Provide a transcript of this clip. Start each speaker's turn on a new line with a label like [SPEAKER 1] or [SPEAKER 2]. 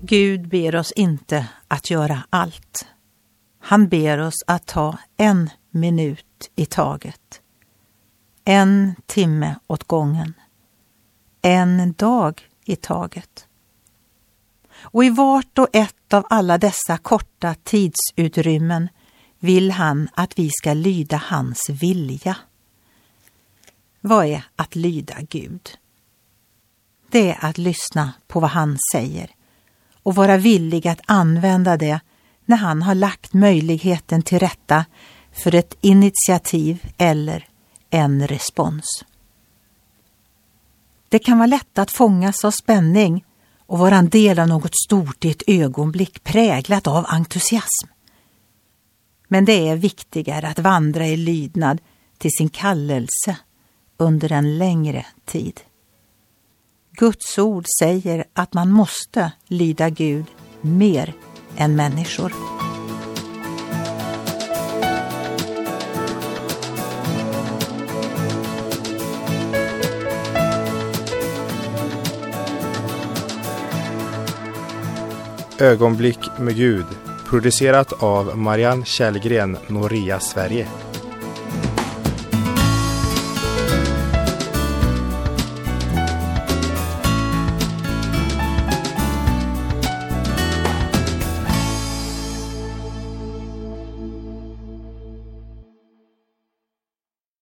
[SPEAKER 1] Gud ber oss inte att göra allt. Han ber oss att ta en minut i taget. En timme åt gången. En dag i taget. Och i vart och ett av alla dessa korta tidsutrymmen vill han att vi ska lyda hans vilja. Vad är att lyda Gud? Det är att lyssna på vad han säger och vara villig att använda det när han har lagt möjligheten till rätta för ett initiativ eller en respons. Det kan vara lätt att fångas av spänning och vara en del av något stort i ett ögonblick präglat av entusiasm. Men det är viktigare att vandra i lydnad till sin kallelse under en längre tid. Guds ord säger att man måste lyda Gud mer än människor.
[SPEAKER 2] Ögonblick med Gud producerat av Marianne Källgren, Noria Sverige.